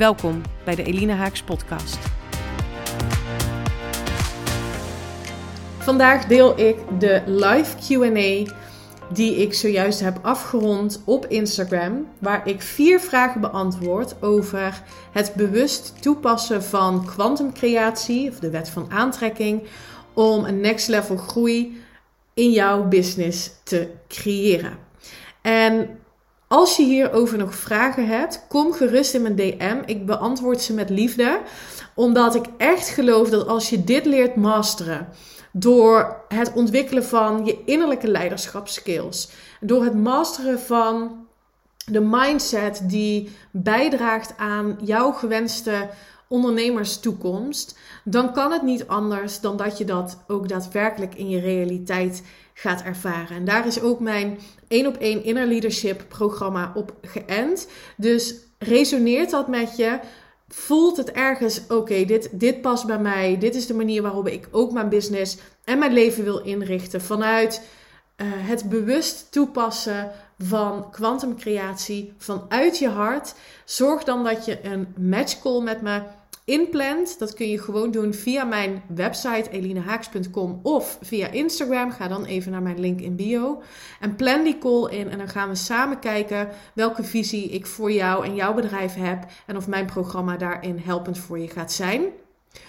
Welkom bij de Elina Haaks podcast. Vandaag deel ik de live Q&A die ik zojuist heb afgerond op Instagram, waar ik vier vragen beantwoord over het bewust toepassen van kwantumcreatie of de wet van aantrekking om een next level groei in jouw business te creëren. En als je hierover nog vragen hebt, kom gerust in mijn DM. Ik beantwoord ze met liefde. Omdat ik echt geloof dat als je dit leert masteren, door het ontwikkelen van je innerlijke leiderschapskills, door het masteren van de mindset die bijdraagt aan jouw gewenste ondernemerstoekomst, dan kan het niet anders dan dat je dat ook daadwerkelijk in je realiteit gaat ervaren. En daar is ook mijn één op één inner leadership programma op geënt. Dus resoneert dat met je? Voelt het ergens, oké, dit, dit past bij mij. Dit is de manier waarop ik ook mijn business en mijn leven wil inrichten. Vanuit uh, het bewust toepassen van kwantumcreatie vanuit je hart. Zorg dan dat je een match call met me inplant. Dat kun je gewoon doen via mijn website elinehaaks.com of via Instagram. Ga dan even naar mijn link in bio. En plan die call in en dan gaan we samen kijken welke visie ik voor jou en jouw bedrijf heb. En of mijn programma daarin helpend voor je gaat zijn.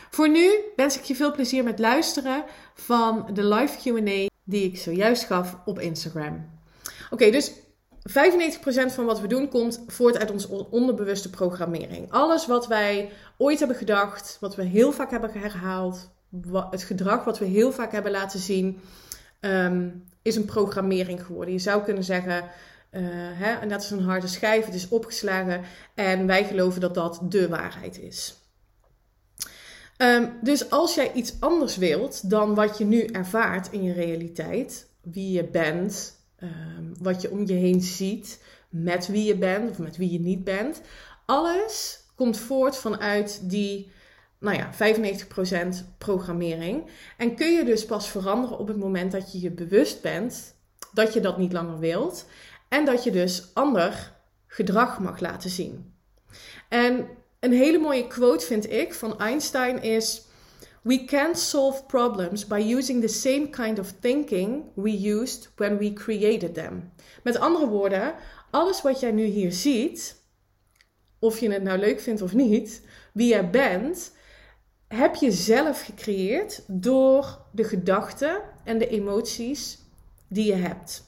Voor nu wens ik je veel plezier met luisteren van de live QA die ik zojuist gaf op Instagram. Oké, dus 95% van wat we doen komt voort uit onze onderbewuste programmering. Alles wat wij ooit hebben gedacht, wat we heel vaak hebben herhaald, het gedrag wat we heel vaak hebben laten zien, ehm, is een programmering geworden. Je zou kunnen zeggen, uh, hè, net als een harde schijf, het is opgeslagen en wij geloven dat dat de waarheid is. Ehm, dus als jij iets anders wilt dan wat je nu ervaart in je realiteit, wie je bent, Ehm, wat je om je heen ziet, met wie je bent of met wie je niet bent. Alles komt voort vanuit die nou ja, 95% programmering. En kun je dus pas veranderen op het moment dat je je bewust bent dat je dat niet langer wilt. En dat je dus ander gedrag mag laten zien. En een hele mooie quote vind ik van Einstein is: We can't solve problems by using the same kind of thinking we used when we created them. Met andere woorden, alles wat jij nu hier ziet, of je het nou leuk vindt of niet, wie jij bent, heb je zelf gecreëerd door de gedachten en de emoties die je hebt.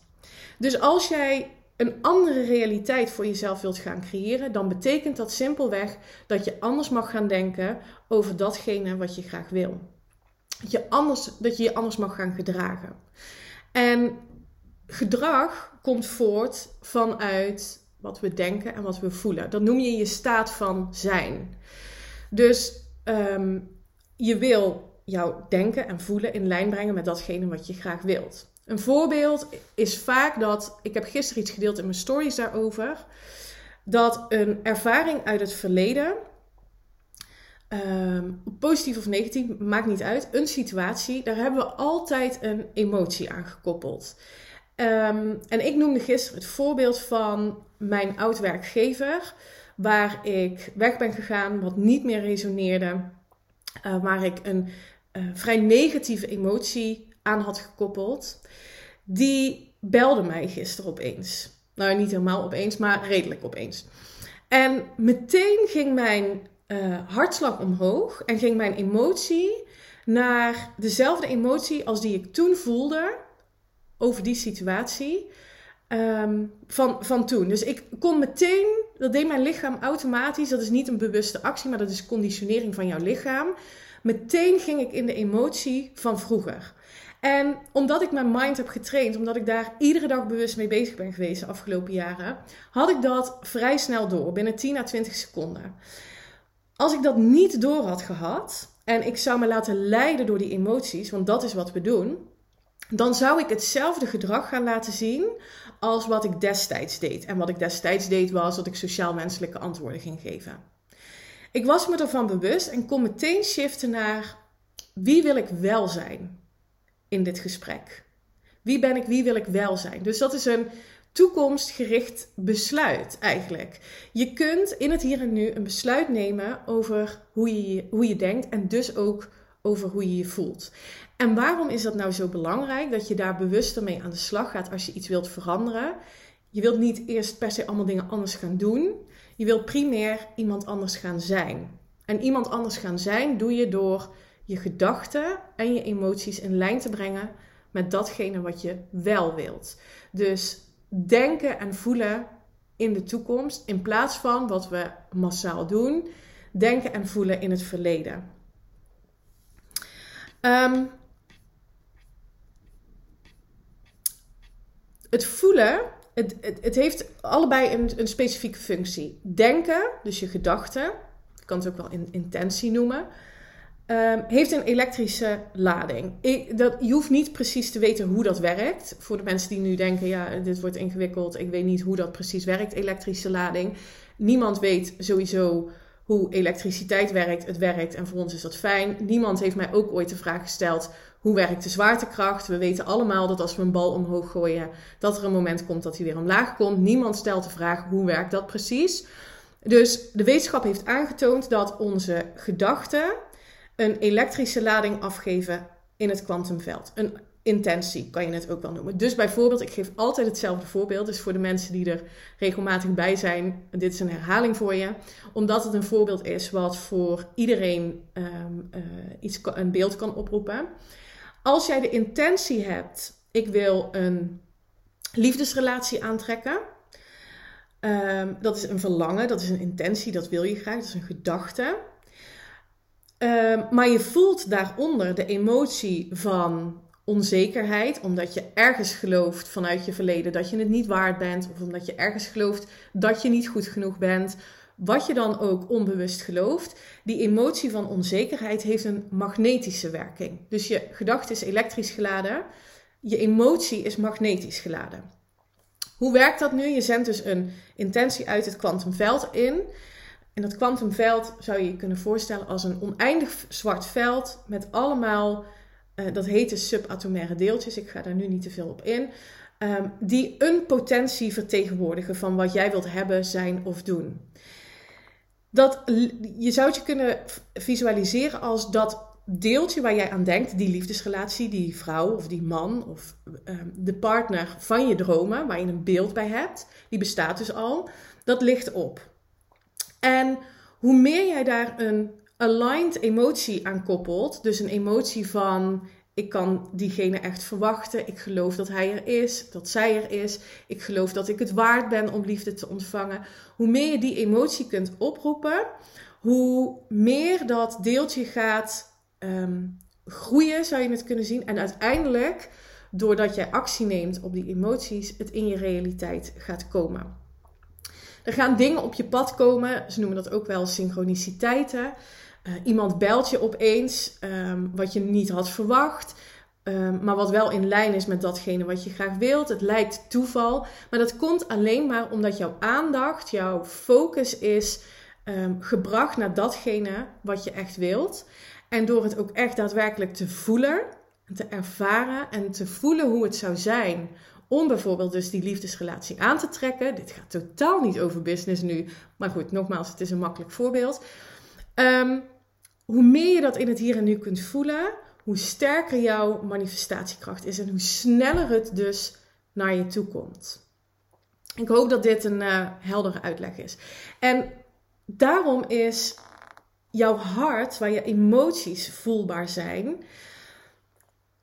Dus als jij een andere realiteit voor jezelf wilt gaan creëren, dan betekent dat simpelweg dat je anders mag gaan denken over datgene wat je graag wil. Dat je, anders, dat je je anders mag gaan gedragen. En gedrag komt voort vanuit wat we denken en wat we voelen. Dat noem je je staat van zijn. Dus ehm, je wil jouw denken en voelen in lijn brengen met datgene wat je graag wilt. Een voorbeeld is vaak dat, ik heb gisteren iets gedeeld in mijn stories daarover, dat een ervaring uit het verleden, um, positief of negatief, maakt niet uit, een situatie, daar hebben we altijd een emotie aan gekoppeld. Um, en ik noemde gisteren het voorbeeld van mijn oud-werkgever, waar ik weg ben gegaan, wat niet meer resoneerde, uh, waar ik een uh, vrij negatieve emotie aan had gekoppeld, die belde mij gisteren opeens. Nou, niet helemaal opeens, maar redelijk opeens. En meteen ging mijn uh, hartslag omhoog en ging mijn emotie naar dezelfde emotie als die ik toen voelde over die situatie um, van, van toen. Dus ik kon meteen, dat deed mijn lichaam automatisch, dat is niet een bewuste actie, maar dat is conditionering van jouw lichaam. Meteen ging ik in de emotie van vroeger. En omdat ik mijn mind heb getraind, omdat ik daar iedere dag bewust mee bezig ben geweest de afgelopen jaren, had ik dat vrij snel door, binnen 10 à 20 seconden. Als ik dat niet door had gehad en ik zou me laten leiden door die emoties, want dat is wat we doen, dan zou ik hetzelfde gedrag gaan laten zien als wat ik destijds deed. En wat ik destijds deed was dat ik sociaal-wenselijke antwoorden ging geven. Ik was me ervan bewust en kon meteen shiften naar wie wil ik wel zijn in dit gesprek? Wie ben ik, wie wil ik wel zijn? Dus dat is een toekomstgericht besluit eigenlijk. Je kunt in het hier en nu een besluit nemen over hoe je, hoe je denkt en dus ook over hoe je je voelt. En waarom is dat nou zo belangrijk dat je daar bewuster mee aan de slag gaat als je iets wilt veranderen? Je wilt niet eerst per se allemaal dingen anders gaan doen. Je wilt primair iemand anders gaan zijn. En iemand anders gaan zijn doe je door je gedachten en je emoties in lijn te brengen met datgene wat je wel wilt. Dus denken en voelen in de toekomst in plaats van wat we massaal doen, denken en voelen in het verleden. Um, het voelen, het, het, het heeft allebei een, een, specifieke functie. Denken, dus je gedachten, ik kan het ook wel in, intentie noemen, um, heeft een elektrische lading. Ik, dat, je hoeft niet precies te weten hoe dat werkt. Voor de mensen die nu denken, ja, dit wordt ingewikkeld, ik weet niet hoe dat precies werkt, elektrische lading. Niemand weet sowieso hoe elektriciteit werkt. Het werkt en voor ons is dat fijn. Niemand heeft mij ook ooit de vraag gesteld: hoe werkt de zwaartekracht? We weten allemaal dat als we een bal omhoog gooien, dat er een moment komt dat hij weer omlaag komt. Niemand stelt de vraag: hoe werkt dat precies? Dus de wetenschap heeft aangetoond dat onze gedachten een elektrische lading afgeven in het kwantumveld. Een intentie, kan je het ook wel noemen. Dus bijvoorbeeld, ik geef altijd hetzelfde voorbeeld. Dus voor de mensen die er regelmatig bij zijn, dit is een herhaling voor je. Omdat het een voorbeeld is wat voor iedereen um, uh, iets, een beeld kan oproepen. Als jij de intentie hebt, ik wil een liefdesrelatie aantrekken. Um, dat is een verlangen, dat is een intentie, dat wil je graag, dat is een gedachte. Um, maar je voelt daaronder de emotie van onzekerheid, omdat je ergens gelooft vanuit je verleden dat je het niet waard bent, of omdat je ergens gelooft dat je niet goed genoeg bent. Wat je dan ook onbewust gelooft, die emotie van onzekerheid heeft een magnetische werking. Dus je gedachte is elektrisch geladen, je emotie is magnetisch geladen. Hoe werkt dat nu? Je zendt dus een intentie uit het kwantumveld in. En dat kwantumveld zou je je kunnen voorstellen als een oneindig zwart veld met allemaal uh, dat heet subatomaire deeltjes. Ik ga daar nu niet te veel op in. Um, die een potentie vertegenwoordigen van wat jij wilt hebben, zijn of doen. Dat, je zou het je kunnen visualiseren als dat deeltje waar jij aan denkt, die liefdesrelatie, die vrouw of die man of um, de partner van je dromen, waar je een beeld bij hebt, die bestaat dus al, dat ligt op. En hoe meer jij daar een aligned emotie aan koppelt. Dus een emotie van ik kan diegene echt verwachten. Ik geloof dat hij er is, dat zij er is. Ik geloof dat ik het waard ben om liefde te ontvangen. Hoe meer je die emotie kunt oproepen, hoe meer dat deeltje gaat um, groeien, zou je het kunnen zien. En uiteindelijk, doordat jij actie neemt op die emoties, het in je realiteit gaat komen. Er gaan dingen op je pad komen, ze noemen dat ook wel synchroniciteiten. Uh, iemand belt je opeens um, wat je niet had verwacht. Um, maar wat wel in lijn is met datgene wat je graag wilt. Het lijkt toeval. Maar dat komt alleen maar omdat jouw aandacht, jouw focus is um, gebracht naar datgene wat je echt wilt. En door het ook echt daadwerkelijk te voelen, te ervaren en te voelen hoe het zou zijn om bijvoorbeeld dus die liefdesrelatie aan te trekken. Dit gaat totaal niet over business nu, maar goed, nogmaals, het is een makkelijk voorbeeld. Um, hoe meer je dat in het hier en nu kunt voelen, hoe sterker jouw manifestatiekracht is en hoe sneller het dus naar je toe komt. Ik hoop dat dit een uh, heldere uitleg is. En daarom is jouw hart, waar je emoties voelbaar zijn,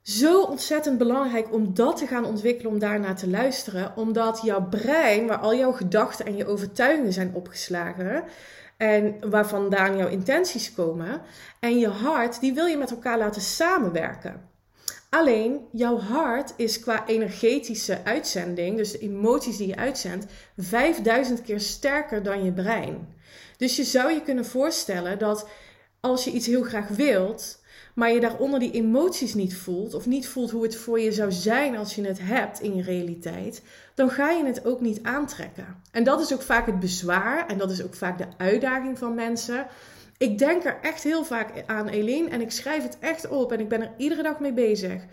zo ontzettend belangrijk om dat te gaan ontwikkelen, om daarnaar te luisteren. Omdat jouw brein, waar al jouw gedachten en je overtuigingen zijn opgeslagen, en waar vandaan jouw intenties komen. En je hart, die wil je met elkaar laten samenwerken. Alleen jouw hart is qua energetische uitzending, dus de emoties die je uitzendt, 5000 keer sterker dan je brein. Dus je zou je kunnen voorstellen dat als je iets heel graag wilt, maar je daaronder die emoties niet voelt, of niet voelt hoe het voor je zou zijn als je het hebt in je realiteit, dan ga je het ook niet aantrekken. En dat is ook vaak het bezwaar en dat is ook vaak de uitdaging van mensen. Ik denk er echt heel vaak aan, Eline, en ik schrijf het echt op en ik ben er iedere dag mee bezig.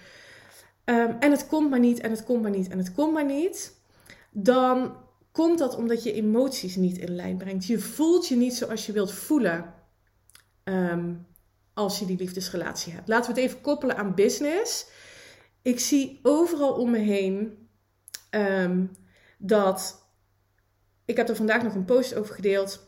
Ehm, en het komt maar niet, en het komt maar niet, en het komt maar niet. Dan komt dat omdat je emoties niet in lijn brengt. Je voelt je niet zoals je wilt voelen ehm, als je die liefdesrelatie hebt. Laten we het even koppelen aan business. Ik zie overal om me heen ehm, dat. Ik heb er vandaag nog een post over gedeeld.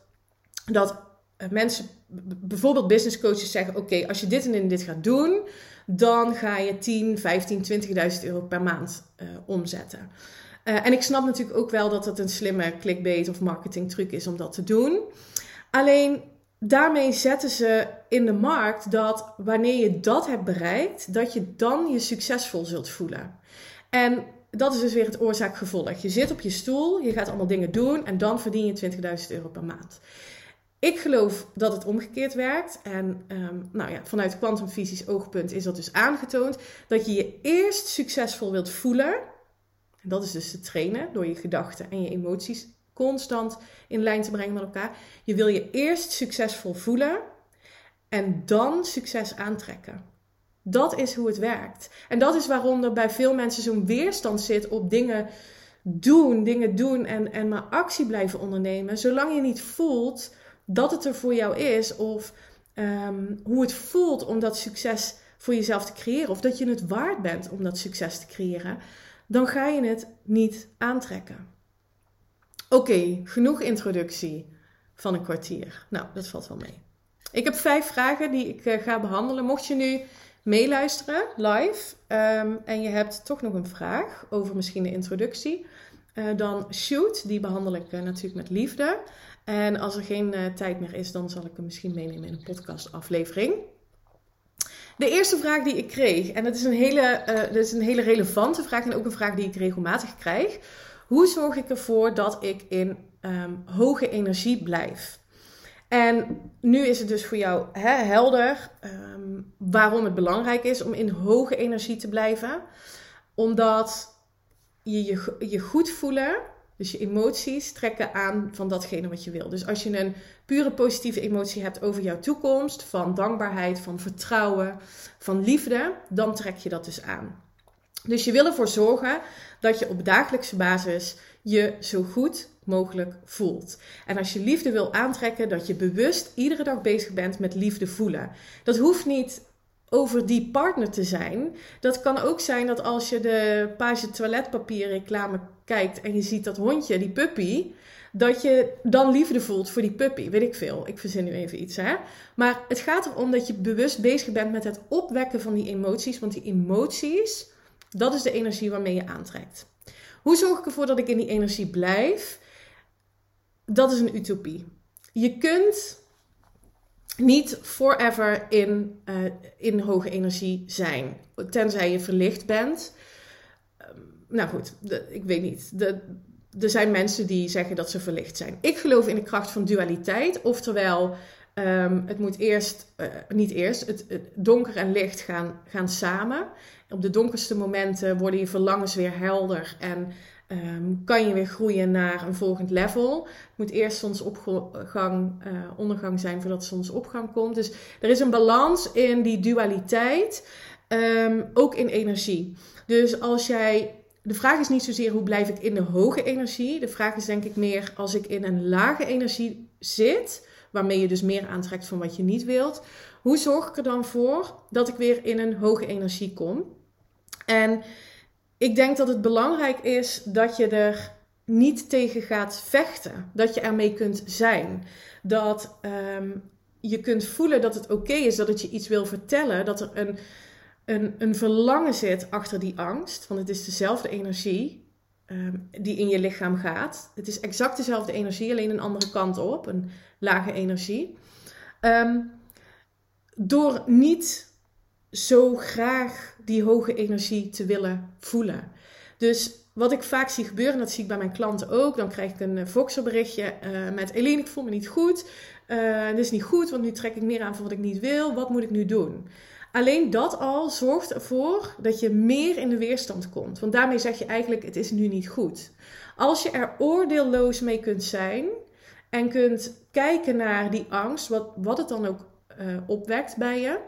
Dat eh, mensen, bijvoorbeeld business coaches, zeggen: Oké, als je dit en dit gaat doen, dan ga je 10, 15, 20.000 euro per maand uh, omzetten. Uh, en ik snap natuurlijk ook wel dat het een slimme clickbait of marketing truc is om dat te doen. Alleen daarmee zetten ze in de markt dat wanneer je dat hebt bereikt, dat je dan je succesvol zult voelen. En dat is dus weer het oorzaak-gevolg. Je zit op je stoel, je gaat allemaal dingen doen en dan verdien je 20.000 euro per maand. Ik geloof dat het omgekeerd werkt. En um, nou ja, vanuit kwantumfysisch oogpunt is dat dus aangetoond. Dat je je eerst succesvol wilt voelen. En dat is dus te trainen door je gedachten en je emoties constant in lijn te brengen met elkaar. Je wil je eerst succesvol voelen en dan succes aantrekken. Dat is hoe het werkt. En dat is waarom er bij veel mensen zo'n weerstand zit op dingen doen, dingen doen en, en maar actie blijven ondernemen. Zolang je niet voelt dat het er voor jou is of um, hoe het voelt om dat succes voor jezelf te creëren of dat je het waard bent om dat succes te creëren, dan ga je het niet aantrekken. Oké, genoeg introductie van een kwartier. Nou, dat valt wel mee. Ik heb vijf vragen die ik uh, ga behandelen. Mocht je nu meeluisteren live um, en je hebt toch nog een vraag over misschien de introductie, uh, dan shoot. Die behandel ik uh, natuurlijk met liefde. En als er geen tijd meer is, dan zal ik hem misschien meenemen in een podcastaflevering. De eerste vraag die ik kreeg, en dat is, een hele, dat is een hele relevante vraag en ook een vraag die ik regelmatig krijg. Hoe zorg ik ervoor dat ik in um, hoge energie blijf? En nu is het dus voor jou hè, helder um, waarom het belangrijk is om in hoge energie te blijven. Omdat je je, je goed voelen dus je emoties trekken aan van datgene wat je wil. Dus als je een pure positieve emotie hebt over jouw toekomst, van dankbaarheid, van vertrouwen, van liefde, dan trek je dat dus aan. Dus je wil ervoor zorgen dat je op dagelijkse basis je zo goed mogelijk voelt. En als je liefde wil aantrekken, dat je bewust iedere dag bezig bent met liefde voelen. Dat hoeft niet over die partner te zijn. Dat kan ook zijn dat als je de page toiletpapier reclame kijkt en je ziet dat hondje, die puppy, dat je dan liefde voelt voor die puppy. Weet ik veel. Ik verzin nu even iets, hè. Maar het gaat erom dat je bewust bezig bent met het opwekken van die emoties. Want die emoties, dat is de energie waarmee je aantrekt. Hoe zorg ik ervoor dat ik in die energie blijf? Dat is een utopie. Je kunt niet forever in, uh, in hoge energie zijn. Tenzij je verlicht bent. Um, nou goed, ik weet niet. Er zijn mensen die zeggen dat ze verlicht zijn. Ik geloof in de kracht van dualiteit. Oftewel, um, het moet eerst, uh, niet eerst, het, donker en licht gaan, gaan samen. Op de donkerste momenten worden je verlangens weer helder en um, kan je weer groeien naar een volgend level. Het moet eerst zonsopgang, uh, ondergang zijn voordat zonsopgang komt. Dus er is een balans in die dualiteit, um, ook in energie. Dus als jij. De vraag is niet zozeer hoe blijf ik in de hoge energie. De vraag is denk ik meer als ik in een lage energie zit, waarmee je dus meer aantrekt van wat je niet wilt. Hoe zorg ik er dan voor dat ik weer in een hoge energie kom? En ik denk dat het belangrijk is dat je er niet tegen gaat vechten. Dat je ermee kunt zijn. Dat um, je kunt voelen dat het oké is, dat het je iets wil vertellen. Dat er een, een, een verlangen zit achter die angst. Want het is dezelfde energie um, die in je lichaam gaat. Het is exact dezelfde energie, alleen een andere kant op. Een lage energie. Um, door niet zo graag die hoge energie te willen voelen. Dus wat ik vaak zie gebeuren, en dat zie ik bij mijn klanten ook, dan krijg ik een uh, Voxer-berichtje uh, met Eline, ik voel me niet goed. Uh, dit is niet goed, want nu trek ik meer aan van wat ik niet wil. Wat moet ik nu doen? Alleen dat al zorgt ervoor dat je meer in de weerstand komt. Want daarmee zeg je eigenlijk, het is nu niet goed. Als je er oordeelloos mee kunt zijn en kunt kijken naar die angst, wat, wat het dan ook uh, opwekt bij je.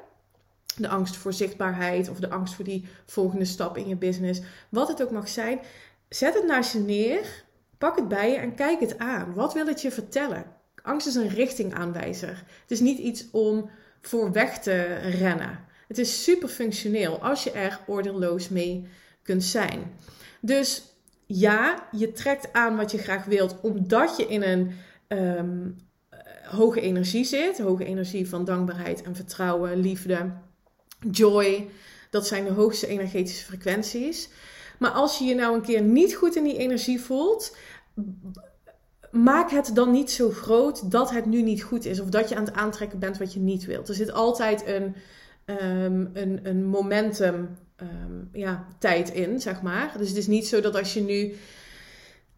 De angst voor zichtbaarheid of de angst voor die volgende stap in je business. Wat het ook mag zijn. Zet het naast je neer. Pak het bij je en kijk het aan. Wat wil het je vertellen? Angst is een richtingaanwijzer. Het is niet iets om voor weg te rennen. Het is super functioneel als je er oordeelloos mee kunt zijn. Dus ja, je trekt aan wat je graag wilt, omdat je in een um, hoge energie zit. Hoge energie van dankbaarheid en vertrouwen, liefde, joy. Dat zijn de hoogste energetische frequenties. Maar als je je nou een keer niet goed in die energie voelt, maak het dan niet zo groot dat het nu niet goed is. Of dat je aan het aantrekken bent wat je niet wilt. Er zit altijd een, um, een, een momentum um, ja, tijd in, zeg maar. Dus het is niet zo dat als je nu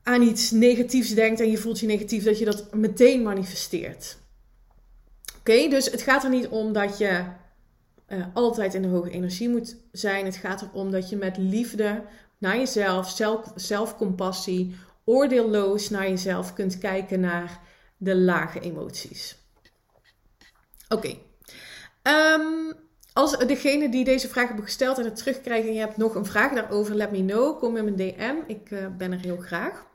aan iets negatiefs denkt en je voelt je negatief, dat je dat meteen manifesteert. Oké, dus het gaat er niet om dat je uh, altijd in de hoge energie moet zijn. Het gaat erom dat je met liefde naar jezelf, zelf, zelfcompassie, oordeelloos naar jezelf kunt kijken naar de lage emoties. Oké. Okay. Um, als degene die deze vraag hebben gesteld en het terugkrijgt en je hebt nog een vraag daarover, let me know. Kom in mijn DM. Ik uh, ben er heel graag.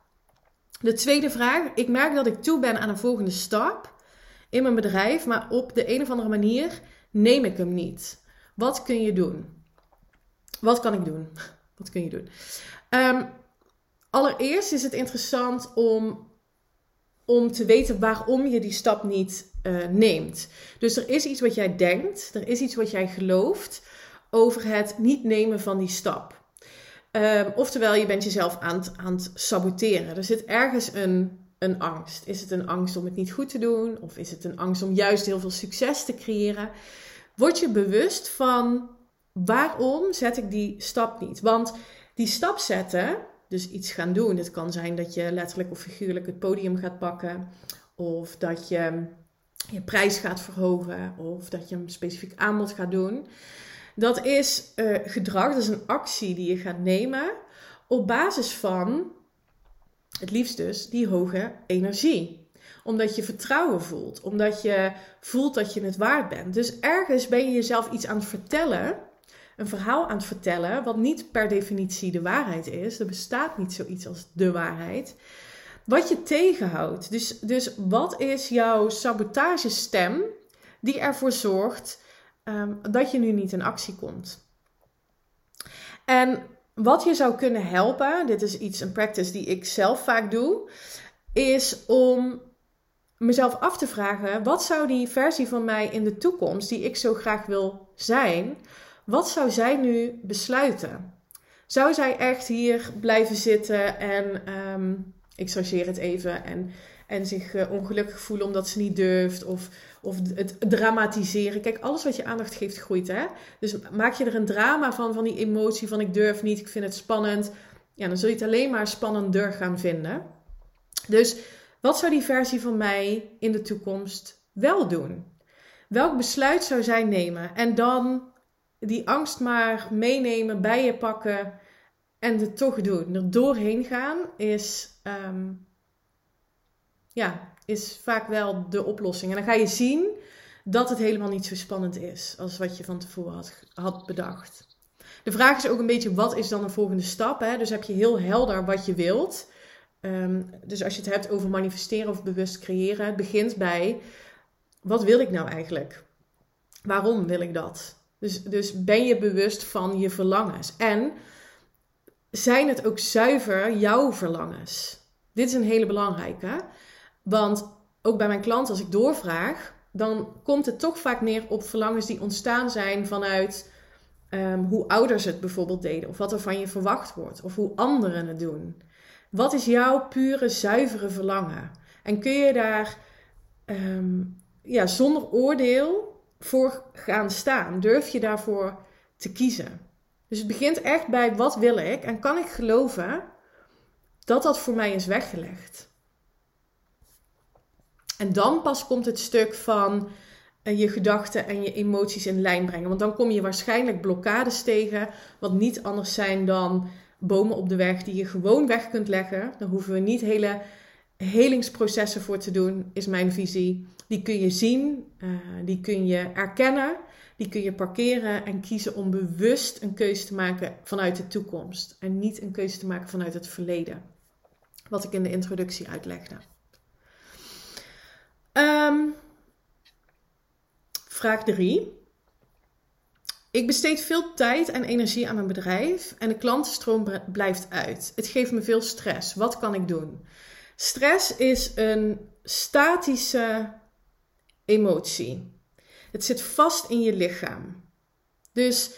De tweede vraag. Ik merk dat ik toe ben aan een volgende stap in mijn bedrijf, maar op de een of andere manier neem ik hem niet. Wat kun je doen? Wat kan ik doen? Wat kun je doen? Um, allereerst is het interessant om, om te weten waarom je die stap niet uh, neemt. Dus er is iets wat jij denkt, er is iets wat jij gelooft over het niet nemen van die stap. Um, oftewel, je bent jezelf aan aan het saboteren. Er zit ergens een, een angst. Is het een angst om het niet goed te doen? Of is het een angst om juist heel veel succes te creëren? Word je bewust van waarom zet ik die stap niet? Want die stap zetten, dus iets gaan doen. Het kan zijn dat je letterlijk of figuurlijk het podium gaat pakken. Of dat je je prijs gaat verhogen. Of dat je een specifiek aanbod gaat doen. Dat is uh, gedrag, dat is een actie die je gaat nemen op basis van, het liefst dus, die hoge energie omdat je vertrouwen voelt. Omdat je voelt dat je het waard bent. Dus ergens ben je jezelf iets aan het vertellen. Een verhaal aan het vertellen. Wat niet per definitie de waarheid is. Er bestaat niet zoiets als de waarheid. Wat je tegenhoudt. Dus, dus wat is jouw sabotagestem die ervoor zorgt um, dat je nu niet in actie komt? En wat je zou kunnen helpen, dit is iets, een practice die ik zelf vaak doe, is om mezelf af te vragen: wat zou die versie van mij in de toekomst, die ik zo graag wil zijn, wat zou zij nu besluiten? Zou zij echt hier blijven zitten en, um, ik chargeer het even, en, en zich uh, ongelukkig voelen omdat ze niet durft, of, of het dramatiseren? Kijk, alles wat je aandacht geeft groeit, hè? Dus maak je er een drama van, van die emotie van ik durf niet, ik vind het spannend. Ja, dan zul je het alleen maar spannender gaan vinden. Dus wat zou die versie van mij in de toekomst wel doen? Welk besluit zou zij nemen? En dan die angst maar meenemen, bij je pakken en het toch doen. Er doorheen gaan is, um, ja, is vaak wel de oplossing. En dan ga je zien dat het helemaal niet zo spannend is als wat je van tevoren had, had bedacht. De vraag is ook een beetje, wat is dan een volgende stap? Hè? Dus heb je heel helder wat je wilt. Um, dus als je het hebt over manifesteren of bewust creëren, het begint bij wat wil ik nou eigenlijk? Waarom wil ik dat? Dus, dus ben je bewust van je verlangens? En zijn het ook zuiver jouw verlangens? Dit is een hele belangrijke. Want ook bij mijn klanten, als ik doorvraag, dan komt het toch vaak neer op verlangens die ontstaan zijn vanuit um, hoe ouders het bijvoorbeeld deden, of wat er van je verwacht wordt, of hoe anderen het doen. Wat is jouw pure, zuivere verlangen? En kun je daar um, ja, zonder oordeel voor gaan staan? Durf je daarvoor te kiezen? Dus het begint echt bij wat wil ik en kan ik geloven dat dat voor mij is weggelegd. En dan pas komt het stuk van uh, je gedachten en je emoties in lijn brengen. Want dan kom je waarschijnlijk blokkades tegen, wat niet anders zijn dan bomen op de weg die je gewoon weg kunt leggen. Dan hoeven we niet hele helingsprocessen voor te doen, is mijn visie. Die kun je zien, uh, die kun je erkennen, die kun je parkeren en kiezen om bewust een keuze te maken vanuit de toekomst. En niet een keuze te maken vanuit het verleden. Wat ik in de introductie uitlegde. Um, vraag 3. Ik besteed veel tijd en energie aan mijn bedrijf en de klantenstroom blijft uit. Het geeft me veel stress. Wat kan ik doen? Stress is een statische emotie. Het zit vast in je lichaam. Dus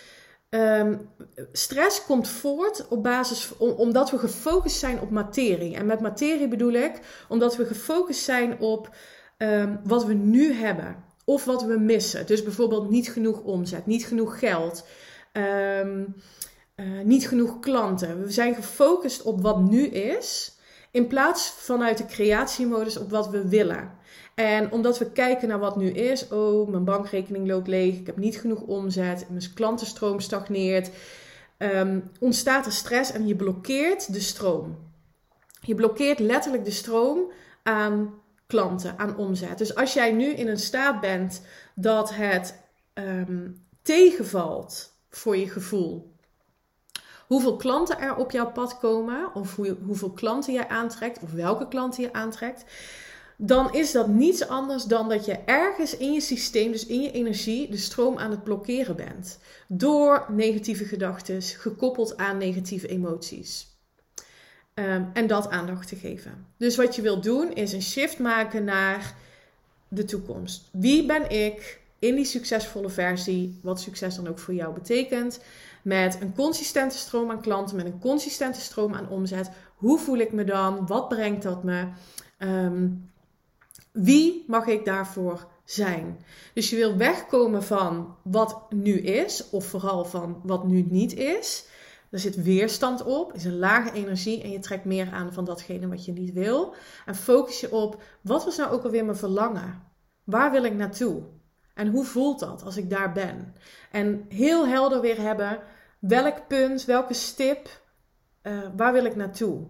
um, stress komt voort op basis omdat we gefocust zijn op materie. En met materie bedoel ik omdat we gefocust zijn op um, wat we nu hebben of wat we missen. Dus bijvoorbeeld niet genoeg omzet, niet genoeg geld, um, uh, niet genoeg klanten. We zijn gefocust op wat nu is. In plaats vanuit de creatiemodus op wat we willen. En omdat we kijken naar wat nu is, oh, mijn bankrekening loopt leeg, ik heb niet genoeg omzet, mijn klantenstroom stagneert, um, ontstaat er stress en je blokkeert de stroom. Je blokkeert letterlijk de stroom aan klanten, aan omzet. Dus als jij nu in een staat bent dat het um, tegenvalt voor je gevoel, hoeveel klanten er op jouw pad komen, of hoe, hoeveel klanten je aantrekt, of welke klanten je aantrekt, dan is dat niets anders dan dat je ergens in je systeem, dus in je energie, de stroom aan het blokkeren bent. Door negatieve gedachten, gekoppeld aan negatieve emoties. Um, en dat aandacht te geven. Dus wat je wilt doen is een shift maken naar de toekomst. Wie ben ik in die succesvolle versie, wat succes dan ook voor jou betekent? met een consistente stroom aan klanten, met een consistente stroom aan omzet. Hoe voel ik me dan? Wat brengt dat me? Um, wie mag ik daarvoor zijn? Dus je wil wegkomen van wat nu is, of vooral van wat nu niet is. Er zit weerstand op, is een lage energie en je trekt meer aan van datgene wat je niet wil. En focus je op wat was nou ook alweer mijn verlangen? Waar wil ik naartoe? En hoe voelt dat als ik daar ben? En heel helder weer hebben welk punt, welke stip, uh, waar wil ik naartoe?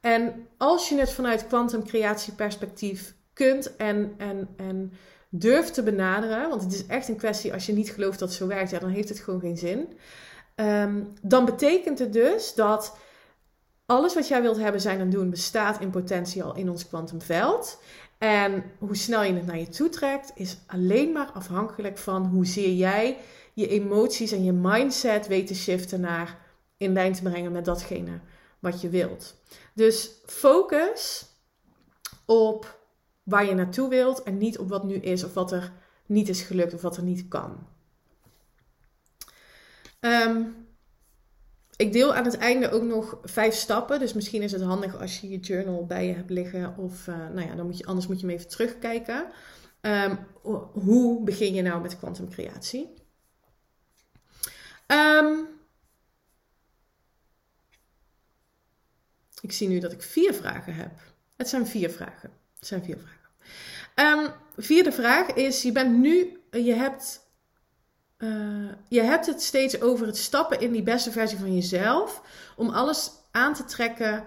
En als je het vanuit kwantumcreatieperspectief kunt en, en, en durft te benaderen, want het is echt een kwestie als je niet gelooft dat het zo werkt, ja, dan heeft het gewoon geen zin. Um, dan betekent het dus dat alles wat jij wilt hebben, zijn en doen, bestaat in potentie al in ons kwantumveld. En hoe snel je het naar je toe trekt, is alleen maar afhankelijk van hoezeer jij je emoties en je mindset weet te shiften naar in lijn te brengen met datgene wat je wilt. Dus focus op waar je naartoe wilt en niet op wat nu is of wat er niet is gelukt of wat er niet kan. Um, ik deel aan het einde ook nog vijf stappen. Dus misschien is het handig als je je journal bij je hebt liggen. Of uh, nou ja, dan moet je, anders moet je hem even terugkijken. Um, hoe begin je nou met kwantumcreatie? Um, ik zie nu dat ik vier vragen heb. Het zijn vier vragen. Het zijn vier vragen. Um, vierde vraag is: je bent nu, je hebt uh, je hebt het steeds over het stappen in die beste versie van jezelf. Om alles aan te trekken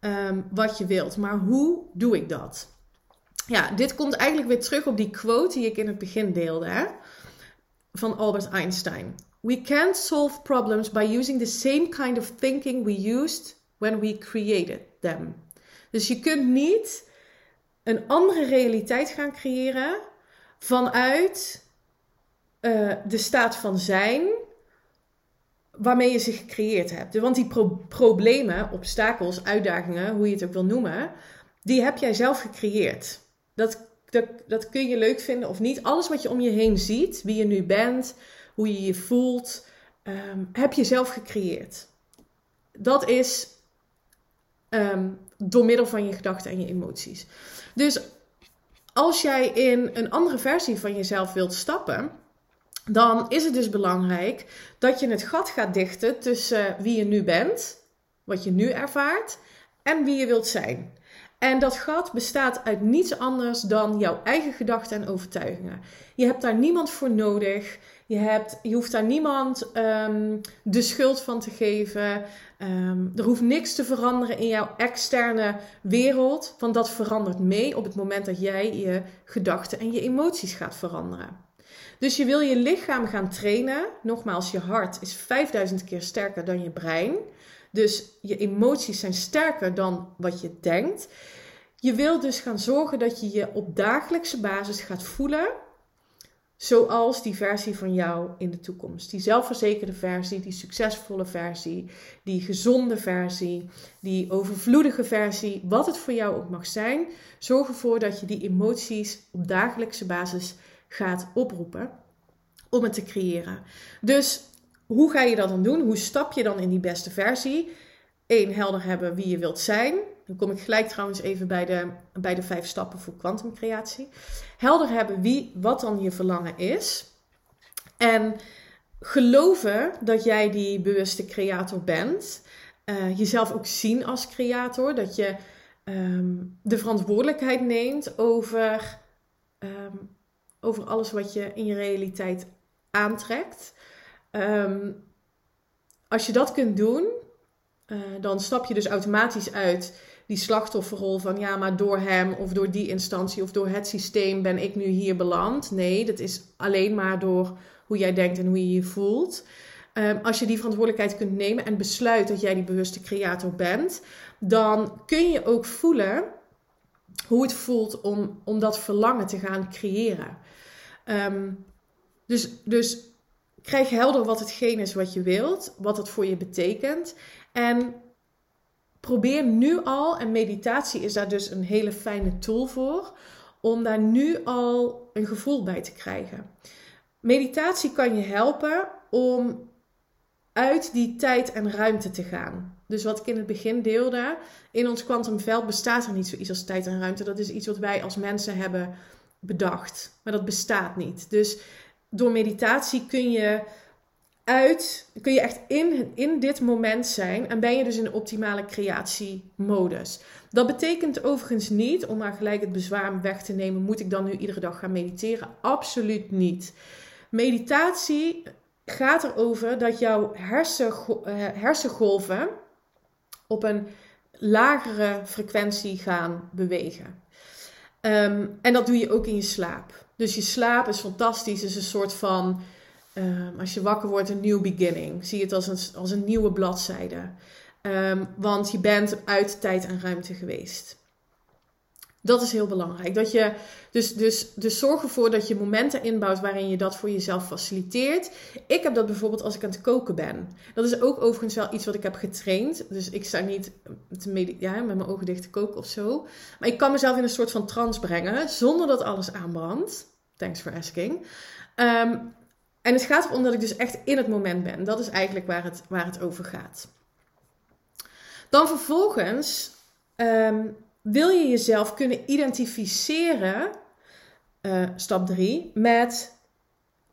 um, wat je wilt. Maar hoe doe ik dat? Ja, dit komt eigenlijk weer terug op die quote die ik in het begin deelde. Hè? Van Albert Einstein. We can't solve problems by using the same kind of thinking we used when we created them. Dus je kunt niet een andere realiteit gaan creëren vanuit uh, de staat van zijn waarmee je ze gecreëerd hebt. Want die pro problemen, obstakels, uitdagingen, hoe je het ook wil noemen, die heb jij zelf gecreëerd. Dat, dat, kun je leuk vinden of niet. Alles wat je om je heen ziet, wie je nu bent, hoe je je voelt, um, heb je zelf gecreëerd. Dat is um, door middel van je gedachten en je emoties. Dus als jij in een andere versie van jezelf wilt stappen, dan is het dus belangrijk dat je het gat gaat dichten tussen wie je nu bent, wat je nu ervaart, en wie je wilt zijn. En dat gat bestaat uit niets anders dan jouw eigen gedachten en overtuigingen. Je hebt daar niemand voor nodig. Je, hebt, je hoeft daar niemand ehm, de schuld van te geven. Ehm, er hoeft niks te veranderen in jouw externe wereld. Want dat verandert mee op het moment dat jij je gedachten en je emoties gaat veranderen. Dus je wil je lichaam gaan trainen. Nogmaals, je hart is 5000 keer sterker dan je brein. Dus je emoties zijn sterker dan wat je denkt. Je wil dus gaan zorgen dat je je op dagelijkse basis gaat voelen zoals die versie van jou in de toekomst. Die zelfverzekerde versie, die succesvolle versie, die gezonde versie, die overvloedige versie, wat het voor jou ook mag zijn. Zorg ervoor dat je die emoties op dagelijkse basis gaat oproepen om het te creëren. Dus hoe ga je dat dan doen? Hoe stap je dan in die beste versie? Eén, helder hebben wie je wilt zijn. Dan kom ik gelijk trouwens even bij de, bij de vijf stappen voor kwantumcreatie. Helder hebben wie, wat dan je verlangen is. En geloven dat jij die bewuste creator bent. Uh, jezelf ook zien als creator. Dat je um, de verantwoordelijkheid neemt over, um, over alles wat je in je realiteit aantrekt. Um, als je dat kunt doen, uh, dan stap je dus automatisch uit die slachtofferrol van ja, maar door hem of door die instantie of door het systeem ben ik nu hier beland. Nee, dat is alleen maar door hoe jij denkt en hoe je je voelt. Um, als je die verantwoordelijkheid kunt nemen en besluit dat jij die bewuste creator bent, dan kun je ook voelen hoe het voelt om, om dat verlangen te gaan creëren. Um, dus, dus krijg helder wat hetgeen is wat je wilt, wat het voor je betekent. En probeer nu al, en meditatie is daar dus een hele fijne tool voor, om daar nu al een gevoel bij te krijgen. Meditatie kan je helpen om uit die tijd en ruimte te gaan. Dus wat ik in het begin deelde, in ons kwantumveld bestaat er niet zoiets als tijd en ruimte. Dat is iets wat wij als mensen hebben bedacht, maar dat bestaat niet. Dus door meditatie kun je uit, kun je echt in, in dit moment zijn en ben je dus in de optimale creatiemodus. Dat betekent overigens niet, om maar gelijk het bezwaar weg te nemen, moet ik dan nu iedere dag gaan mediteren? Absoluut niet. Meditatie gaat erover dat jouw eh, hersengolven op een lagere frequentie gaan bewegen. Ehm, en dat doe je ook in je slaap. Dus je slaap is fantastisch, is een soort van Ehm, als je wakker wordt, een new beginning. Zie het als een, als een nieuwe bladzijde. Um, want je bent uit tijd en ruimte geweest. Dat is heel belangrijk. Dat je, dus, dus, dus zorg ervoor dat je momenten inbouwt waarin je dat voor jezelf faciliteert. Ik heb dat bijvoorbeeld als ik aan het koken ben. Dat is ook overigens wel iets wat ik heb getraind. Dus ik sta niet te ja, met mijn ogen dicht te koken of zo. Maar ik kan mezelf in een soort van trance brengen zonder dat alles aanbrandt. Thanks for asking. Um, en het gaat erom dat ik dus echt in het moment ben. Dat is eigenlijk waar het, waar het over gaat. Dan vervolgens ehm, wil je jezelf kunnen identificeren, uh, stap 3, met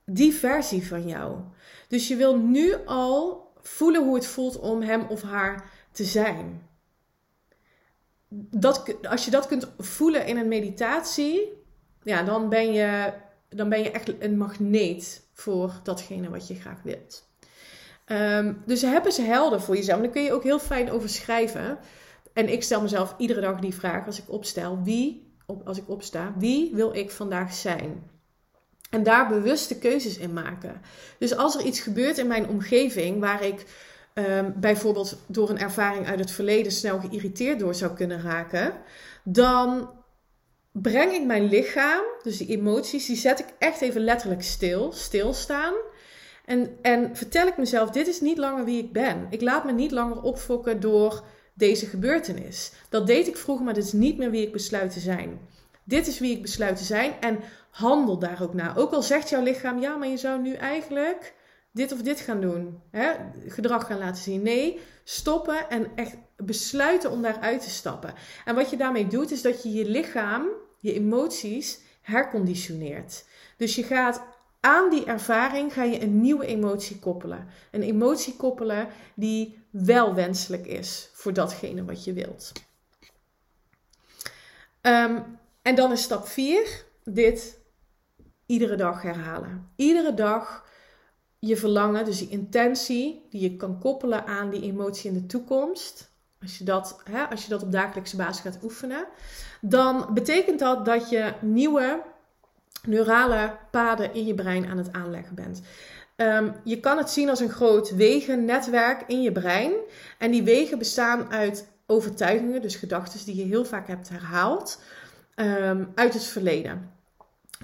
die versie van jou. Dus je wil nu al voelen hoe het voelt om hem of haar te zijn. Dat, als je dat kunt voelen in een meditatie, ja, dan ben je, dan ben je echt een magneet voor datgene wat je graag wilt. Um, dus hebben ze helder voor jezelf. En daar kun je ook heel fijn over schrijven. En ik stel mezelf iedere dag die vraag als ik opstel: wie, als ik opsta, wie wil ik vandaag zijn? En daar bewuste keuzes in maken. Dus als er iets gebeurt in mijn omgeving waar ik um, bijvoorbeeld door een ervaring uit het verleden snel geïrriteerd door zou kunnen raken, dan breng ik mijn lichaam, dus die emoties, die zet ik echt even letterlijk stil, stilstaan. En, en vertel ik mezelf, dit is niet langer wie ik ben. Ik laat me niet langer opfokken door deze gebeurtenis. Dat deed ik vroeger, maar dit is niet meer wie ik besluit te zijn. Dit is wie ik besluit te zijn en handel daar ook naar. Ook al zegt jouw lichaam, ja, maar je zou nu eigenlijk dit of dit gaan doen. Hè? Gedrag gaan laten zien. Nee, stoppen en echt besluiten om daaruit te stappen. En wat je daarmee doet, is dat je je lichaam je emoties herconditioneert. Dus je gaat aan die ervaring ga je een nieuwe emotie koppelen. Een emotie koppelen die wel wenselijk is voor datgene wat je wilt. Ehm, en dan is stap 4 dit iedere dag herhalen. Iedere dag je verlangen, dus die intentie die je kan koppelen aan die emotie in de toekomst. Als je dat, hè, als je dat op dagelijkse basis gaat oefenen, dan betekent dat dat je nieuwe neurale paden in je brein aan het aanleggen bent. Ehm, je kan het zien als een groot wegennetwerk in je brein. En die wegen bestaan uit overtuigingen, dus gedachten die je heel vaak hebt herhaald, ehm, uit het verleden.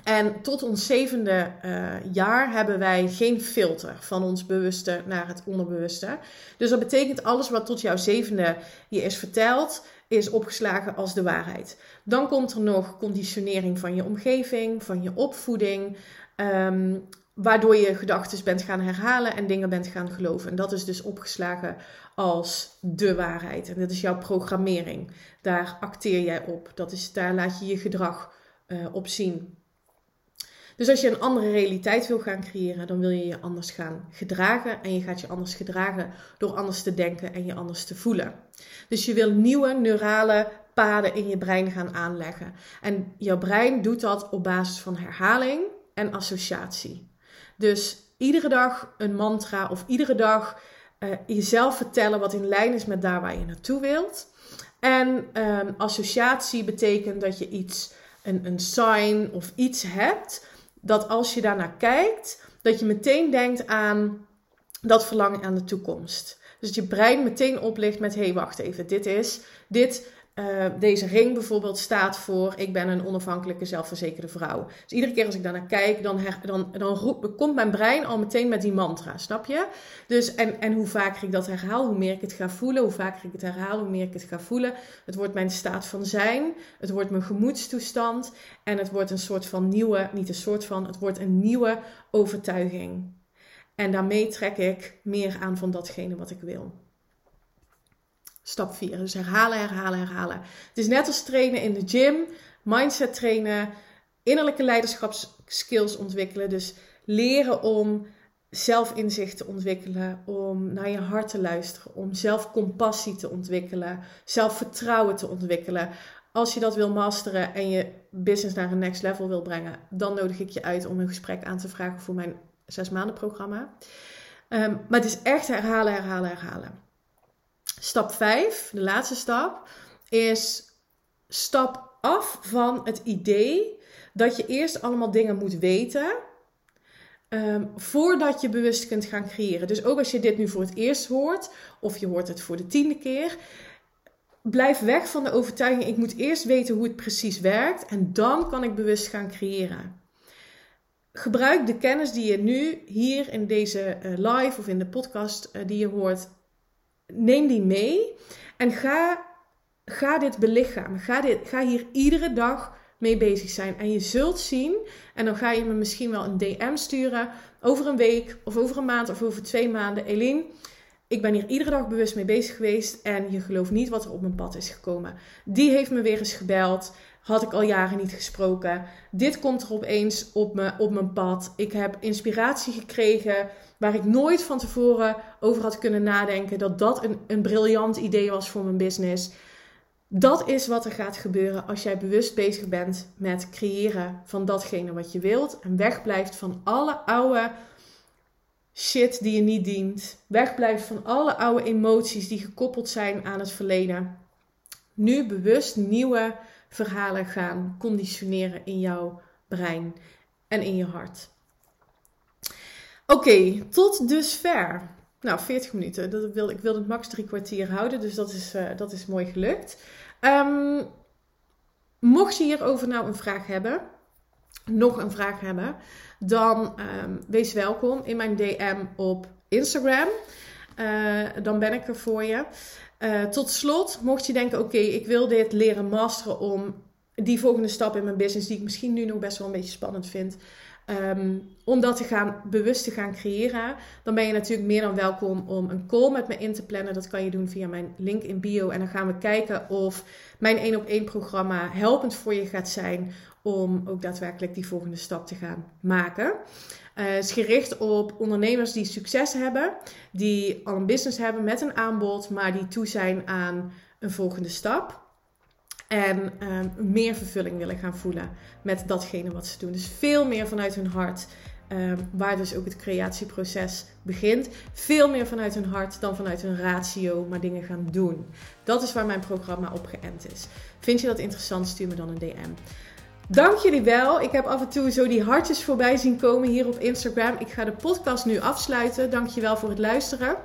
En tot ons zevende uh, jaar hebben wij geen filter van ons bewuste naar het onderbewuste. Dus dat betekent alles wat tot jouw zevende je is verteld, is opgeslagen als de waarheid. Dan komt er nog conditionering van je omgeving, van je opvoeding, um, waardoor je gedachten bent gaan herhalen en dingen bent gaan geloven. En dat is dus opgeslagen als de waarheid. En dat is jouw programmering. Daar acteer jij op. Dat is, daar laat je je gedrag uh, op zien. Dus als je een andere realiteit wil gaan creëren, dan wil je je anders gaan gedragen. En je gaat je anders gedragen door anders te denken en je anders te voelen. Dus je wil nieuwe neurale paden in je brein gaan aanleggen. En jouw brein doet dat op basis van herhaling en associatie. Dus iedere dag een mantra of iedere dag uh, jezelf vertellen wat in lijn is met daar waar je naartoe wilt. En um, associatie betekent dat je iets, een, een sign of iets hebt dat als je daarnaar kijkt, dat je meteen denkt aan dat verlangen aan de toekomst. Dus je brein meteen oplicht met: hé, hey, wacht even, dit is, dit uh, deze ring bijvoorbeeld staat voor ik ben een onafhankelijke zelfverzekerde vrouw. Dus iedere keer als ik daarnaar kijk, dan, dan, dan komt mijn brein al meteen met die mantra, snap je? Dus en, en hoe vaker ik dat herhaal, hoe meer ik het ga voelen. Hoe vaker ik het herhaal, hoe meer ik het ga voelen. Het wordt mijn staat van zijn, het wordt mijn gemoedstoestand en het wordt een soort van nieuwe, niet een soort van, het wordt een nieuwe overtuiging. En daarmee trek ik meer aan van datgene wat ik wil. Stap 4. Dus herhalen, herhalen, herhalen. Het is net als trainen in de gym, mindset trainen, innerlijke leiderschapskills ontwikkelen. Dus leren om zelfinzicht te ontwikkelen, om naar je hart te luisteren, om zelfcompassie te ontwikkelen, zelfvertrouwen te ontwikkelen. Als je dat wil masteren en je business naar een next level wil brengen, dan nodig ik je uit om een gesprek aan te vragen voor mijn zes maanden programma. Um, maar het is echt herhalen, herhalen, herhalen. Stap 5, de laatste stap, is stap af van het idee dat je eerst allemaal dingen moet weten. Um, voordat je bewust kunt gaan creëren. Dus ook als je dit nu voor het eerst hoort, of je hoort het voor de tiende keer, blijf weg van de overtuiging: ik moet eerst weten hoe het precies werkt en dan kan ik bewust gaan creëren. Gebruik de kennis die je nu hier in deze uh, live of in de podcast uh, die je hoort neem die mee en ga, ga dit belichamen. Ga, dit, ga hier iedere dag mee bezig zijn. En je zult zien, en dan ga je me misschien wel een DM sturen over een week of over een maand of over twee maanden. Eline, ik ben hier iedere dag bewust mee bezig geweest en je gelooft niet wat er op mijn pad is gekomen. Die heeft me weer eens gebeld. Had ik al jaren niet gesproken. Dit komt er opeens op, me, op mijn pad. Ik heb inspiratie gekregen waar ik nooit van tevoren over had kunnen nadenken. Dat dat een, een briljant idee was voor mijn business. Dat is wat er gaat gebeuren als jij bewust bezig bent met creëren van datgene wat je wilt. En wegblijft van alle oude shit die je niet dient. Wegblijft van alle oude emoties die gekoppeld zijn aan het verleden. Nu bewust nieuwe verhalen gaan conditioneren in jouw brein en in je hart. Oké, tot dusver. Nou, 40 minuten. Dat wil, ik wilde het max drie kwartier houden, dus dat is, uh, dat is mooi gelukt. Um, mocht je hierover nou een vraag hebben, nog een vraag hebben, dan um, wees welkom in mijn DM op Instagram. Uh, dan ben ik er voor je. Uh, tot slot, mocht je denken: oké, ik wil dit leren masteren om die volgende stap in mijn business, die ik misschien nu nog best wel een beetje spannend vind, um, om dat te gaan, bewust te gaan creëren, dan ben je natuurlijk meer dan welkom om een call met me in te plannen. Dat kan je doen via mijn link in bio. En dan gaan we kijken of mijn 1 op 1 programma helpend voor je gaat zijn om ook daadwerkelijk die volgende stap te gaan maken. Uh, is gericht op ondernemers die succes hebben, die al een business hebben met een aanbod, maar die toe zijn aan een volgende stap. En ehm, meer vervulling willen gaan voelen met datgene wat ze doen. Dus veel meer vanuit hun hart. Ehm, waar dus ook het creatieproces begint. Veel meer vanuit hun hart dan vanuit hun ratio, maar dingen gaan doen. Dat is waar mijn programma op geënt is. Vind je dat interessant? Stuur me dan een DM. Dank jullie wel. Ik heb af en toe zo die hartjes voorbij zien komen hier op Instagram. Ik ga de podcast nu afsluiten. Dank je wel voor het luisteren.